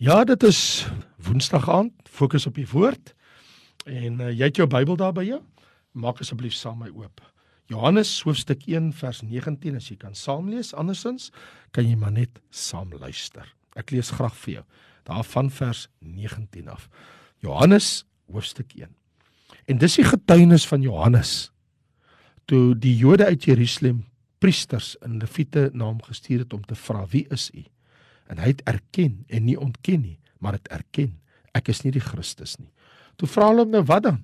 Ja, dit is Woensdag aand, fokus op die woord. En uh, jy het jou Bybel daar by jou? Maak asseblief saam my oop. Johannes hoofstuk 1 vers 19 as jy kan saam lees, andersins kan jy maar net saam luister. Ek lees graag vir jou daar van vers 19 af. Johannes hoofstuk 1. En dis die getuienis van Johannes toe die Jode uit Jerusalem priesters in Lewiete naam gestuur het om te vra wie is u? En hy het erken en nie ontken nie, maar het erken ek is nie die Christus nie. Toe vra hulle hom nou wat dan?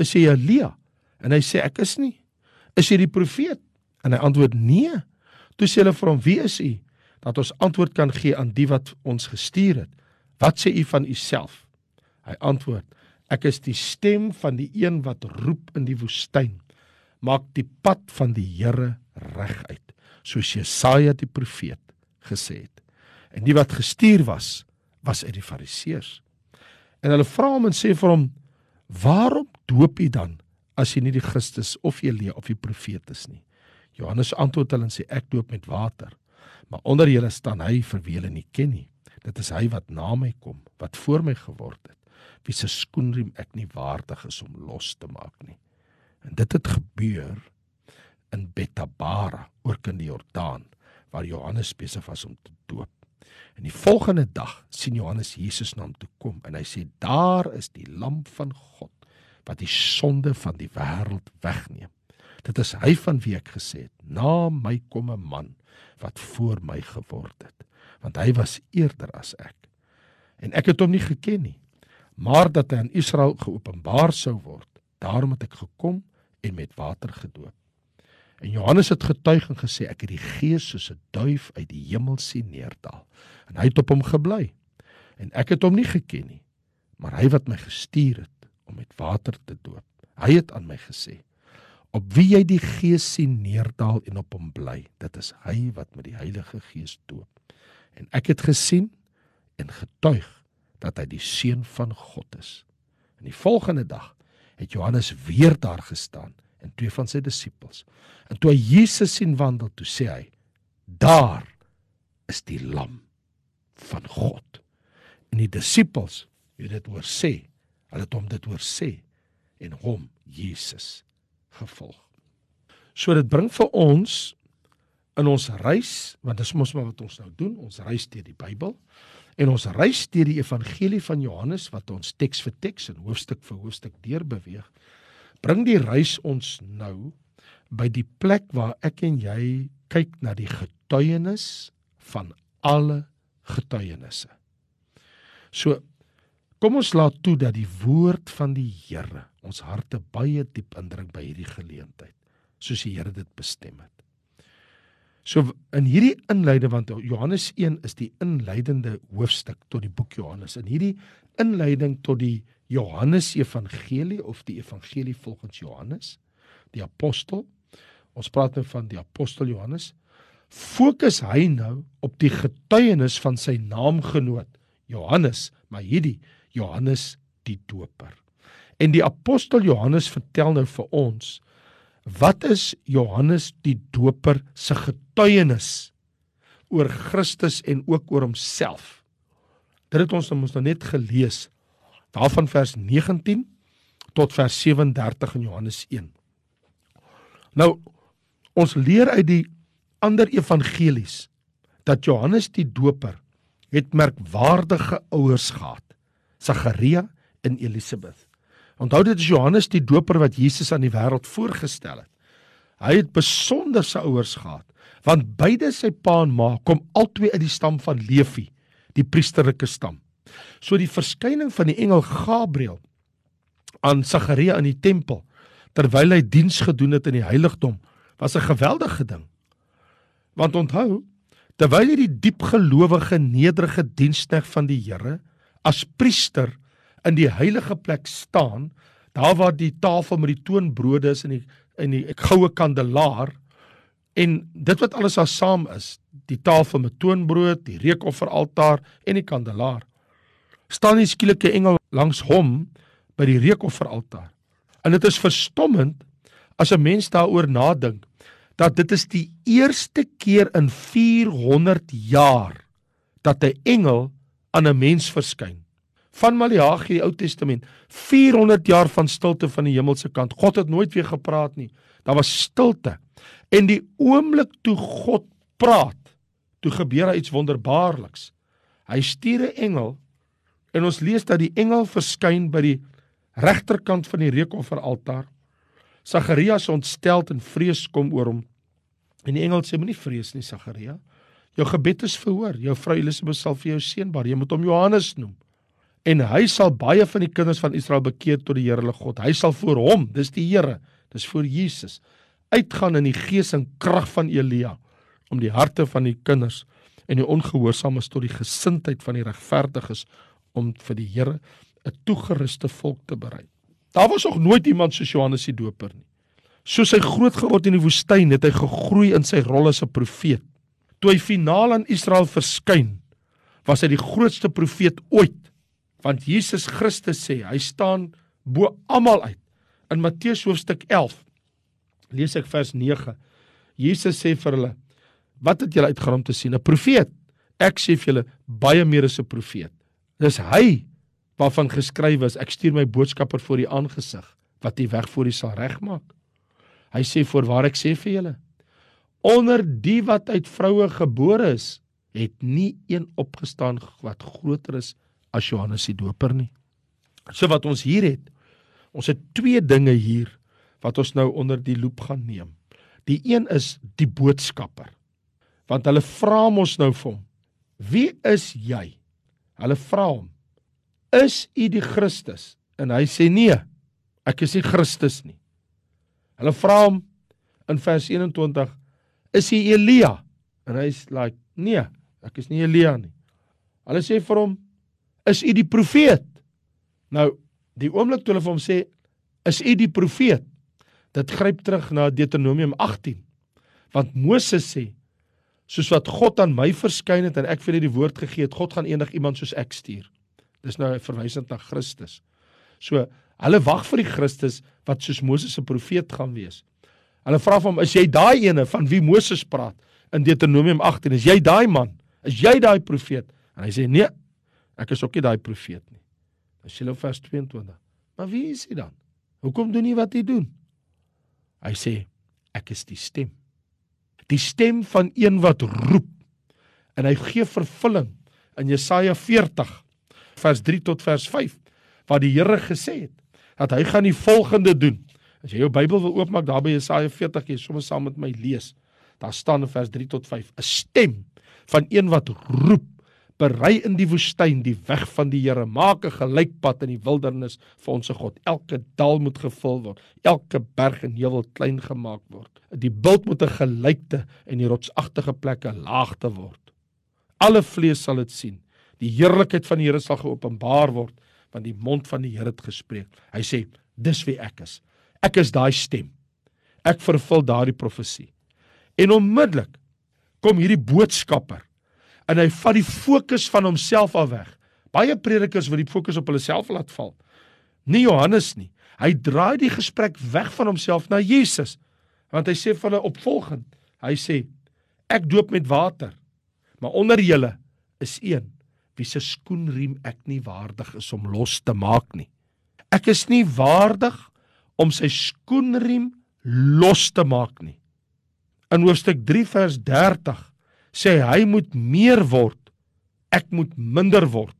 Is jy Elia? En hy sê ek is nie. Is jy die profeet? En hy antwoord nee. Toe sê hulle vir hom wie is u? Dat ons antwoord kan gee aan die wat ons gestuur het. Wat sê u van u self? Hy antwoord ek is die stem van die een wat roep in die woestyn. Maak die pad van die Here reguit, soos Jesaja die profeet gesê het. En die wat gestuur was, was uit die Fariseërs. En hulle vra hom en sê vir hom: "Waarom doop u dan as jy nie die Christus of Elia of die profeet is nie?" Johannes antwoord hulle en sê: "Ek doop met water, maar onder julle staan hy vir wie julle nie ken nie. Dit is hy wat na my kom, wat voor my geword het, wie se skoenriem ek nie waardig is om los te maak nie." En dit het gebeur in Betabara, oor kan die Jordaan, waar Johannes besig was om te doop. En die volgende dag sien Johannes Jesus na hom toe kom en hy sê daar is die lam van God wat die sonde van die wêreld wegneem. Dit is hy van wie ek gesê het, na my kom 'n man wat voor my geword het, want hy was eerder as ek. En ek het hom nie geken nie, maar dat hy aan Israel geopenbaar sou word, daarom het ek gekom en met water gedoop. En Johannes het getuig en gesê ek het die gees soos 'n duif uit die hemel sien neerdal en hy het op hom gebly. En ek het hom nie geken nie, maar hy wat my gestuur het om met water te doop. Hy het aan my gesê: "Op wie jy die gees sien neerdal en op hom bly, dit is hy wat met die Heilige Gees doop." En ek het gesien en getuig dat hy die seun van God is. En die volgende dag het Johannes weer daar gestaan en twee van sy disippels. En toe hy Jesus sien wandel, toe sê hy: "Daar is die lam van God." En die disippels het dit hoor sê. Hulle het hom dit hoor sê en hom Jesus gevolg. So dit bring vir ons in ons reis, want dis mos maar wat ons nou doen, ons reis deur die Bybel en ons reis deur die evangelie van Johannes wat ons teks vir teks en hoofstuk vir hoofstuk deur beweeg bring die reis ons nou by die plek waar ek en jy kyk na die getuienis van alle getuienisse. So kom ons laat toe dat die woord van die Here ons harte baie diep indruk by hierdie geleentheid, soos die Here dit bestem het. So in hierdie inleiding want Johannes 1 is die inleidende hoofstuk tot die boek Johannes. In hierdie inleiding tot die Johannes Evangelie of die Evangelie volgens Johannes, die apostel. Ons praat nou van die apostel Johannes. Fokus hy nou op die getuienis van sy naamgenoot Johannes, maar hierdie Johannes die Doper. En die apostel Johannes vertel nou vir ons wat is Johannes die Doper se getuienis oor Christus en ook oor homself. Dit het ons nou net gelees daarvan vers 19 tot vers 37 in Johannes 1. Nou ons leer uit die ander evangelies dat Johannes die Doper het merkwaardige ouers gehad. Sagaria en Elisabeth. Onthou dit is Johannes die Doper wat Jesus aan die wêreld voorgestel het. Hy het besonderse ouers gehad want beide sy pa en ma kom albei uit die stam van Levi, die priesterlike stam. So die verskyning van die engel Gabriël aan Sagaria in die tempel terwyl hy diens gedoen het in die heiligdom was 'n geweldige ding. Want onthou, terwyl hy die diepgelowige nederige dienskneg van die Here as priester in die heilige plek staan, daar waar die tafel met die toonbrode is in die in die goue kandelaar en dit wat alles daar saam is, die tafel met toonbrood, die reukofferaltaar en die kandelaar staan die skielike engel langs hom by die reukofferaltaar. En dit is verstommend as 'n mens daaroor nadink dat dit is die eerste keer in 400 jaar dat 'n engel aan 'n mens verskyn. Van Maleagi die Ou Testament, 400 jaar van stilte van die hemelse kant. God het nooit weer gepraat nie. Daar was stilte. En die oomblik toe God praat, toe gebeur daar iets wonderbaarliks. Hy stuur 'n engel en ons lees dat die engel verskyn by die regterkant van die reukofferaltaar. Sagarias ontsteld en vrees kom oor hom. En die engel sê moenie vrees nie Sagaria. Jou gebed is verhoor. Jou vrou Elisabeth sal vir jou seun baar. Jy moet hom Johannes noem. En hy sal baie van die kinders van Israel bekeer tot die Here hulle God. Hy sal voor hom, dis die Here, dis voor Jesus, uitgaan in die gees en krag van Elia om die harte van die kinders en die ongehoorsaames tot die gesindheid van die regverdiges om vir die Here 'n toegeruste volk te berei. Daar was nog nooit iemand soos Johannes die Doper nie. Soos hy groot geword in die woestyn, het hy gegroei in sy rol as 'n profeet. Toe hy finaal aan Israel verskyn, was hy die grootste profeet ooit. Want Jesus Christus sê, hy staan bo almal uit. In Matteus hoofstuk 11 lees ek vers 9. Jesus sê vir hulle: "Wat het julle uitgerom te sien? 'n Profeet? Ek sê vir julle, baie meer as 'n profeet. Dis hy waarvan geskryf is ek stuur my boodskapper voor die aangesig wat die weg voor u sal regmaak. Hy sê voorwaar ek sê vir julle onder die wat uit vroue gebore is het nie een opgestaan wat groter is as Johannes die Doper nie. So wat ons hier het, ons het twee dinge hier wat ons nou onder die loep gaan neem. Die een is die boodskapper. Want hulle vra mos nou vir hom, "Wie is jy?" Hulle vra hom, is u die Christus? En hy sê nee, ek is nie Christus nie. Hulle vra hom in vers 21, is hy Elia? En hy's like, nee, ek is nie Elia nie. Hulle sê vir hom, is u die profeet? Nou, die oomblik toe hulle vir hom sê, is u die profeet? Dit gryp terug na Deuteronomium 18. Want Moses sê, soos wat God aan my verskyn het en ek vir hom die woord gegee het, God gaan eendag iemand soos ek stuur. Dis nou 'n verwysing na Christus. So, hulle wag vir die Christus wat soos Moses se profeet gaan wees. Hulle vra hom, "Is jy daai ene van wie Moses praat in Deuteronomium 18? Is jy daai man? Is jy daai profeet?" En hy sê, "Nee, ek is ook nie daai profeet nie." Dan sê hulle vers 22. "Maar wie is hy dan? Hoekom doen hy wat hy doen?" Hy sê, "Ek is die stem. Die stem van een wat roep." En hy gee vervulling in Jesaja 40 vers 3 tot vers 5 waar die Here gesê het dat hy gaan die volgende doen. As jy jou Bybel wil oopmaak daar by Jesaja 40, jy sommer saam met my lees. Daar staan in vers 3 tot 5 'n stem van een wat roep berei in die woestyn die weg van die Here maak 'n gelykpad in die wildernis vir ons God elke dal moet gevul word elke berg en heuwel klein gemaak word die bult moet 'n gelykte en die rotsagtige plekke laag te word alle vlees sal dit sien Die heerlikheid van die Here sal geopenbaar word want die mond van die Here het gespreek. Hy sê, dis wie ek is. Ek is daai stem. Ek vervul daardie profesie. En onmiddellik kom hierdie boodskapper en hy vat die fokus van homself af weg. Baie predikers wil die fokus op hulle self laat val. Nie Johannes nie. Hy draai die gesprek weg van homself na Jesus. Want hy sê vir hulle opvolgend, hy sê ek doop met water, maar onder julle is een wie se skoenriem ek nie waardig is om los te maak nie. Ek is nie waardig om sy skoenriem los te maak nie. In hoofstuk 3 vers 30 sê hy moet meer word, ek moet minder word.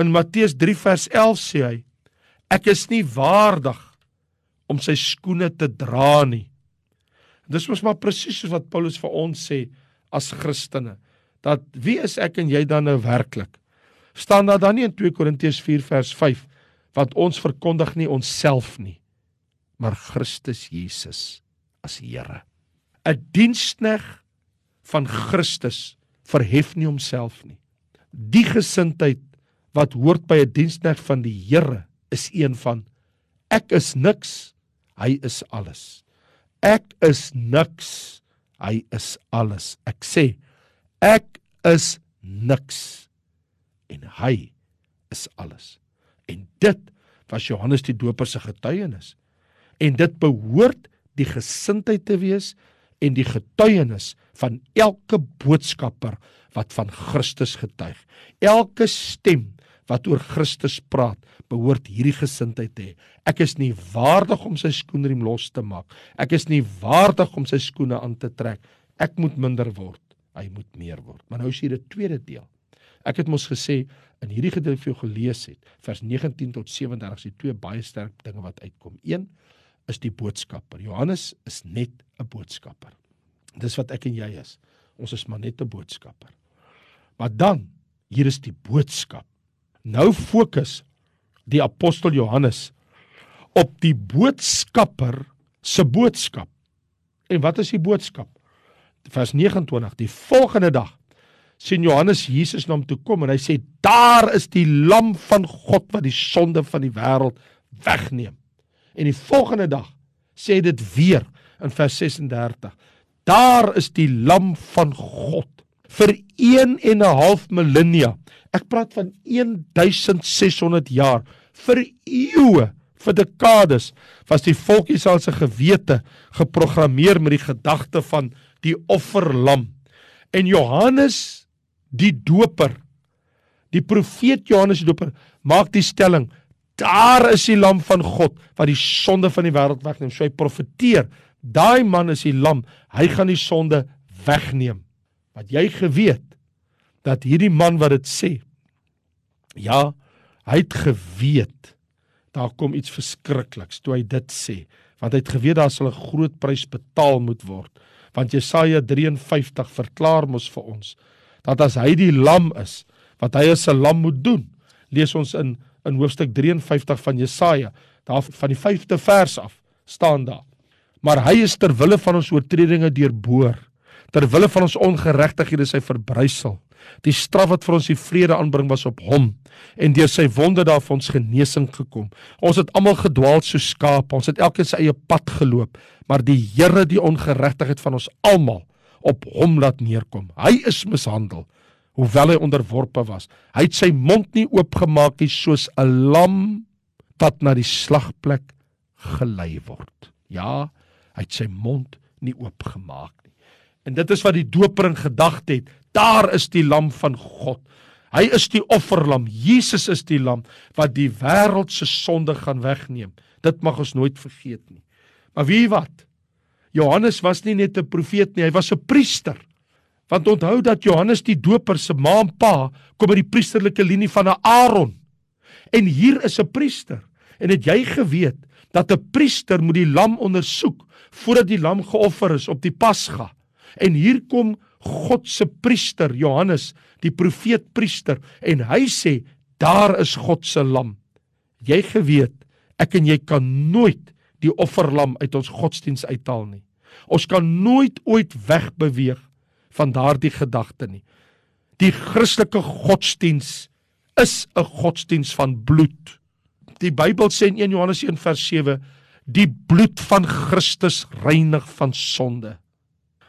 In Matteus 3 vers 11 sê hy ek is nie waardig om sy skoene te dra nie. Dis mos maar presies wat Paulus vir ons sê as Christene dat wie is ek en jy dan nou werklik? staan daar dan nie in 2 Korintiërs 4 vers 5 want ons verkondig nie onsself nie maar Christus Jesus as Here. 'n Dienskneg van Christus verhef nie homself nie. Die gesindheid wat hoort by 'n dienskneg van die Here is een van ek is niks, hy is alles. Ek is niks, hy is alles. Ek sê ek is niks en hy is alles. En dit was Johannes die Doper se getuienis. En dit behoort die gesindheid te wees en die getuienis van elke boodskapper wat van Christus getuig. Elke stem wat oor Christus praat, behoort hierdie gesindheid te hê. Ek is nie waardig om sy skoenriem los te maak. Ek is nie waardig om sy skoene aan te trek. Ek moet minder word. Hy moet meer word. Maar nou is hier 'n tweede deel. Ek het mos gesê in hierdie gedeelte vir jou gelees het, vers 19 tot 37 is die twee baie sterk dinge wat uitkom. 1 is die boodskapper. Johannes is net 'n boodskapper. Dis wat ek en jy is. Ons is maar net 'n boodskapper. Maar dan, hier is die boodskap. Nou fokus die apostel Johannes op die boodskapper se boodskap. En wat is die boodskap? Vers 29. Die volgende dag sien Johannes Jesus na hom toe kom en hy sê daar is die lam van God wat die sonde van die wêreld wegneem. En die volgende dag sê dit weer in vers 36. Daar is die lam van God vir 1 en 'n half millennia. Ek praat van 1600 jaar vir eeue, vir dekades was die volk Israel se gewete geprogrammeer met die gedagte van die offerlam. En Johannes die doper, die profeet Johannes die doper, maak die stelling daar is die lam van God wat die sonde van die wêreld wegneem. So hy profeteer, daai man is die lam, hy gaan die sonde wegneem. Wat jy geweet dat hierdie man wat dit sê, ja, Hy het geweet daar kom iets verskrikliks toe hy dit sê, want hy het geweet daar sal 'n groot prys betaal moet word. Want Jesaja 53 verklaar mos vir ons dat as hy die lam is, wat hy as 'n lam moet doen. Lees ons in in hoofstuk 53 van Jesaja, daar van die 5de vers af staan daar. Maar hy is ter wille van ons oortredinge deurboor, ter wille van ons ongeregtighede is hy verbrysel. Die straf wat vir ons die vrede aanbring was op hom en deur sy wonde daar vir ons genesing gekom. Ons het almal gedwaal so skaap, ons het elkeen sy eie pad geloop, maar die Here die ongeregtigheid van ons almal op hom laat neerkom. Hy is mishandel hoewel hy onderworpe was. Hy het sy mond nie oopgemaak nie soos 'n lam wat na die slagplek gelei word. Ja, hy het sy mond nie oopgemaak nie. En dit is wat die doper in gedagte het. Daar is die lam van God. Hy is die offerlam. Jesus is die lam wat die wêreld se sonde gaan wegneem. Dit mag ons nooit vergeet nie. Maar wie wat? Johannes was nie net 'n profeet nie, hy was 'n priester. Want onthou dat Johannes die Doper se ma en pa kom uit die priesterlike linie van Aaron. En hier is 'n priester. En het jy geweet dat 'n priester moet die lam ondersoek voordat die lam geoffer is op die Pasga? En hier kom God se priester Johannes, die profeet priester en hy sê daar is God se lam. Jy geweet, ek en jy kan nooit die offerlam uit ons godsdiens uithaal nie. Ons kan nooit ooit wegbeweeg van daardie gedagte nie. Die Christelike godsdiens is 'n godsdiens van bloed. Die Bybel sê in 1 Johannes 1 vers 7 die bloed van Christus reinig van sonde.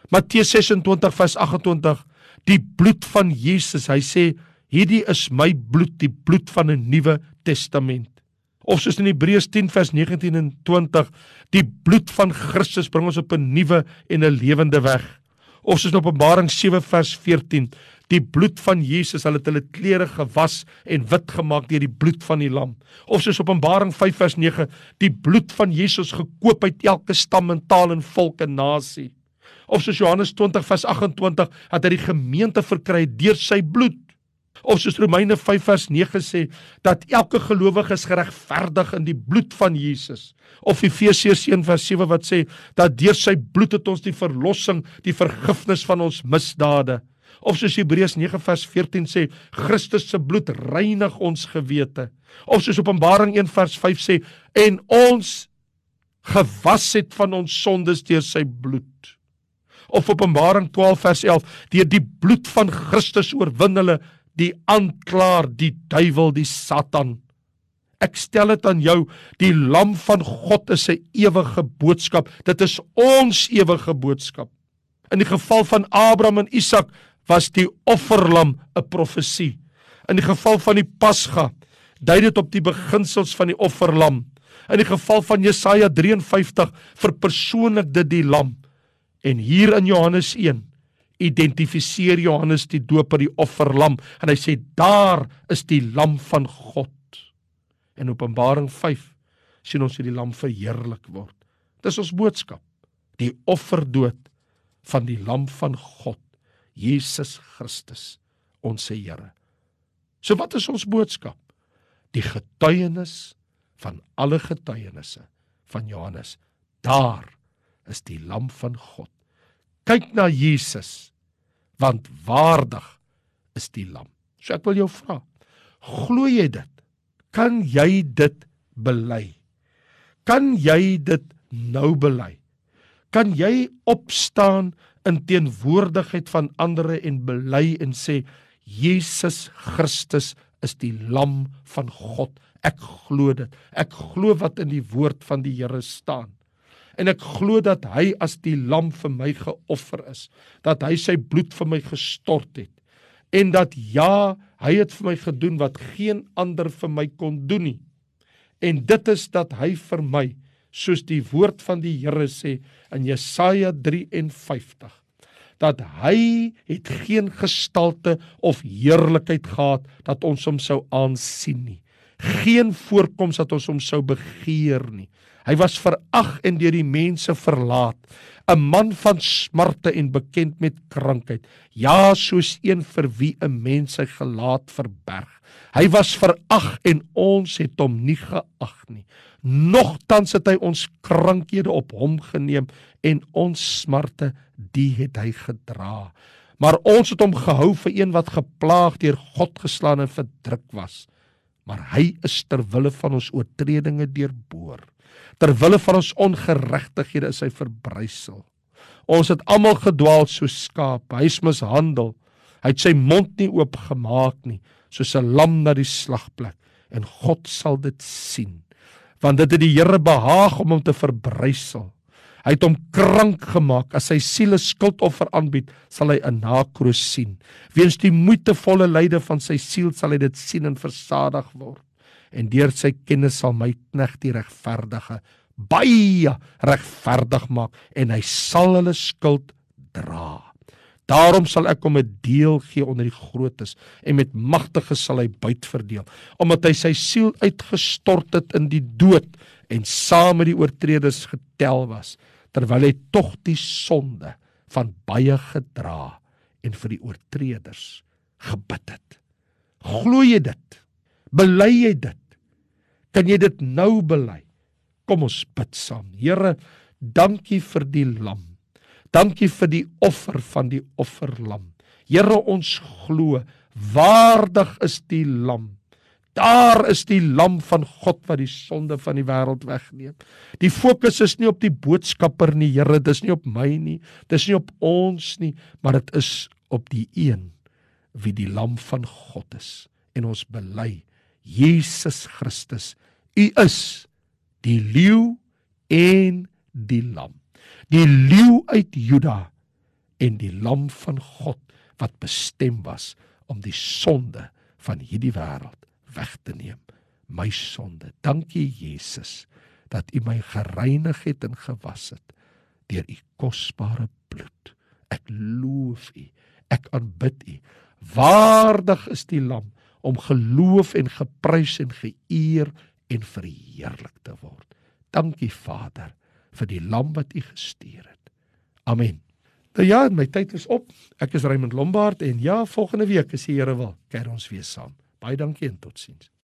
Matteus 26 vers 28 die bloed van Jesus hy sê hierdie is my bloed die bloed van 'n nuwe testament of soos in Hebreërs 10 vers 19 en 20 die bloed van Christus bring ons op 'n nuwe en 'n lewende weg of soos in Openbaring 7 vers 14 die bloed van Jesus hulle het hulle klere gewas en wit gemaak deur die bloed van die lam. Of soos Openbaring 5 vers 9 die bloed van Jesus gekoop uit elke stam en taal en volk en nasie. Of soos Johannes 20 vers 28 dat hy die gemeente verkry deur sy bloed of soos Romeine 5 vers 9 sê dat elke gelowige is geregverdig in die bloed van Jesus. Of Efesiërs 1 vers 7 wat sê dat deur sy bloed het ons die verlossing die vergifnis van ons misdade. Of soos Hebreërs 9 vers 14 sê Christus se bloed reinig ons gewete. Of soos Openbaring 1 vers 5 sê en ons gewas het van ons sondes deur sy bloed. Of Openbaring 12 vers 11 deur die bloed van Christus oorwin hulle die aanklaer die duiwel die satan. Ek stel dit aan jou die lam van God is 'n ewige boodskap. Dit is ons ewige boodskap. In die geval van Abraham en Isak was die offerlam 'n profesie. In die geval van die pasga dui dit op die beginsels van die offerlam. In die geval van Jesaja 53 verpersoonlik dit die lam. En hier in Johannes 1 identifiseer Johannes die doper die offerlam en hy sê daar is die lam van God. In Openbaring 5 sien ons hoe die lam verheerlik word. Dis ons boodskap. Die offerdood van die lam van God, Jesus Christus, ons Here. So wat is ons boodskap? Die getuienis van alle getuienisse van Johannes. Daar is die lam van God. Kyk na Jesus want waardig is die lam. So ek wil jou vra, glo jy dit? Kan jy dit bely? Kan jy dit nou bely? Kan jy opstaan in teenwoordigheid van ander en bely en sê Jesus Christus is die lam van God. Ek glo dit. Ek glo wat in die woord van die Here staan en ek glo dat hy as die lam vir my geoffer is dat hy sy bloed vir my gestort het en dat ja hy het vir my gedoen wat geen ander vir my kon doen nie. En dit is dat hy vir my soos die woord van die Here sê in Jesaja 53 dat hy het geen gestalte of heerlikheid gehad dat ons hom sou aansien nie geen voorkoms dat ons hom sou begeer nie Hy was verag en deur die mense verlaat, 'n man van smarte en bekend met krankheid. Ja, soos een vir wie 'n mens sy gelaat verberg. Hy was verag en ons het hom nie geag nie. Nogtans het hy ons krankhede op hom geneem en ons smarte die het hy gedra. Maar ons het hom gehou vir een wat geplaag deur God geslaan en verdruk was. Maar hy is ter wille van ons oortredinge deurboor ter wille van ons ongeregtighede is hy verbrysel. Ons het almal gedwaal soos skaap, hy is mishandel. Hy het sy mond nie oopgemaak nie, soos 'n lam na die slagplek en God sal dit sien. Want dit het die Here behaag om hom te verbrysel. Hy het hom krank gemaak. As sy siele skuldoffer aanbied, sal hy 'n nakroos sien. Weens die moeitevolle lyde van sy siel sal hy dit sien en versadig word en deur sy kennis sal my knegt die regverdige baie regverdig maak en hy sal hulle skuld dra. Daarom sal ek hom 'n deel gee onder die grootes en met magtiges sal hy buit verdeel, omdat hy sy siel uitgestort het in die dood en saam met die oortreders getel was, terwyl hy tog die sonde van baie gedra en vir die oortreders gebid het. Glo jy dit? Bely jy dit? Kan jy dit nou bely? Kom ons bid saam. Here, dankie vir die lam. Dankie vir die offer van die offerlam. Here, ons glo waardig is die lam. Daar is die lam van God wat die sonde van die wêreld wegneem. Die fokus is nie op die boodskapper nie, Here, dis nie op my nie, dis nie op ons nie, maar dit is op die een wie die lam van God is. En ons bely Jesus Christus, U is die leeu en die lam. Die leeu uit Juda en die lam van God wat bestem was om die sonde van hierdie wêreld weg te neem. My sonde. Dankie Jesus dat U my gereinig het en gewas het deur U kosbare bloed. Ek loof U. Ek aanbid U. Waardig is die lam om geloof en geprys en geëer en verheerlik te word. Dankie Vader vir die lam wat U gestuur het. Amen. Nou ja, my tyd is op. Ek is Raymond Lombard en ja, volgende week as die Here wil, keer ons weer saam. Baie dankie en totsiens.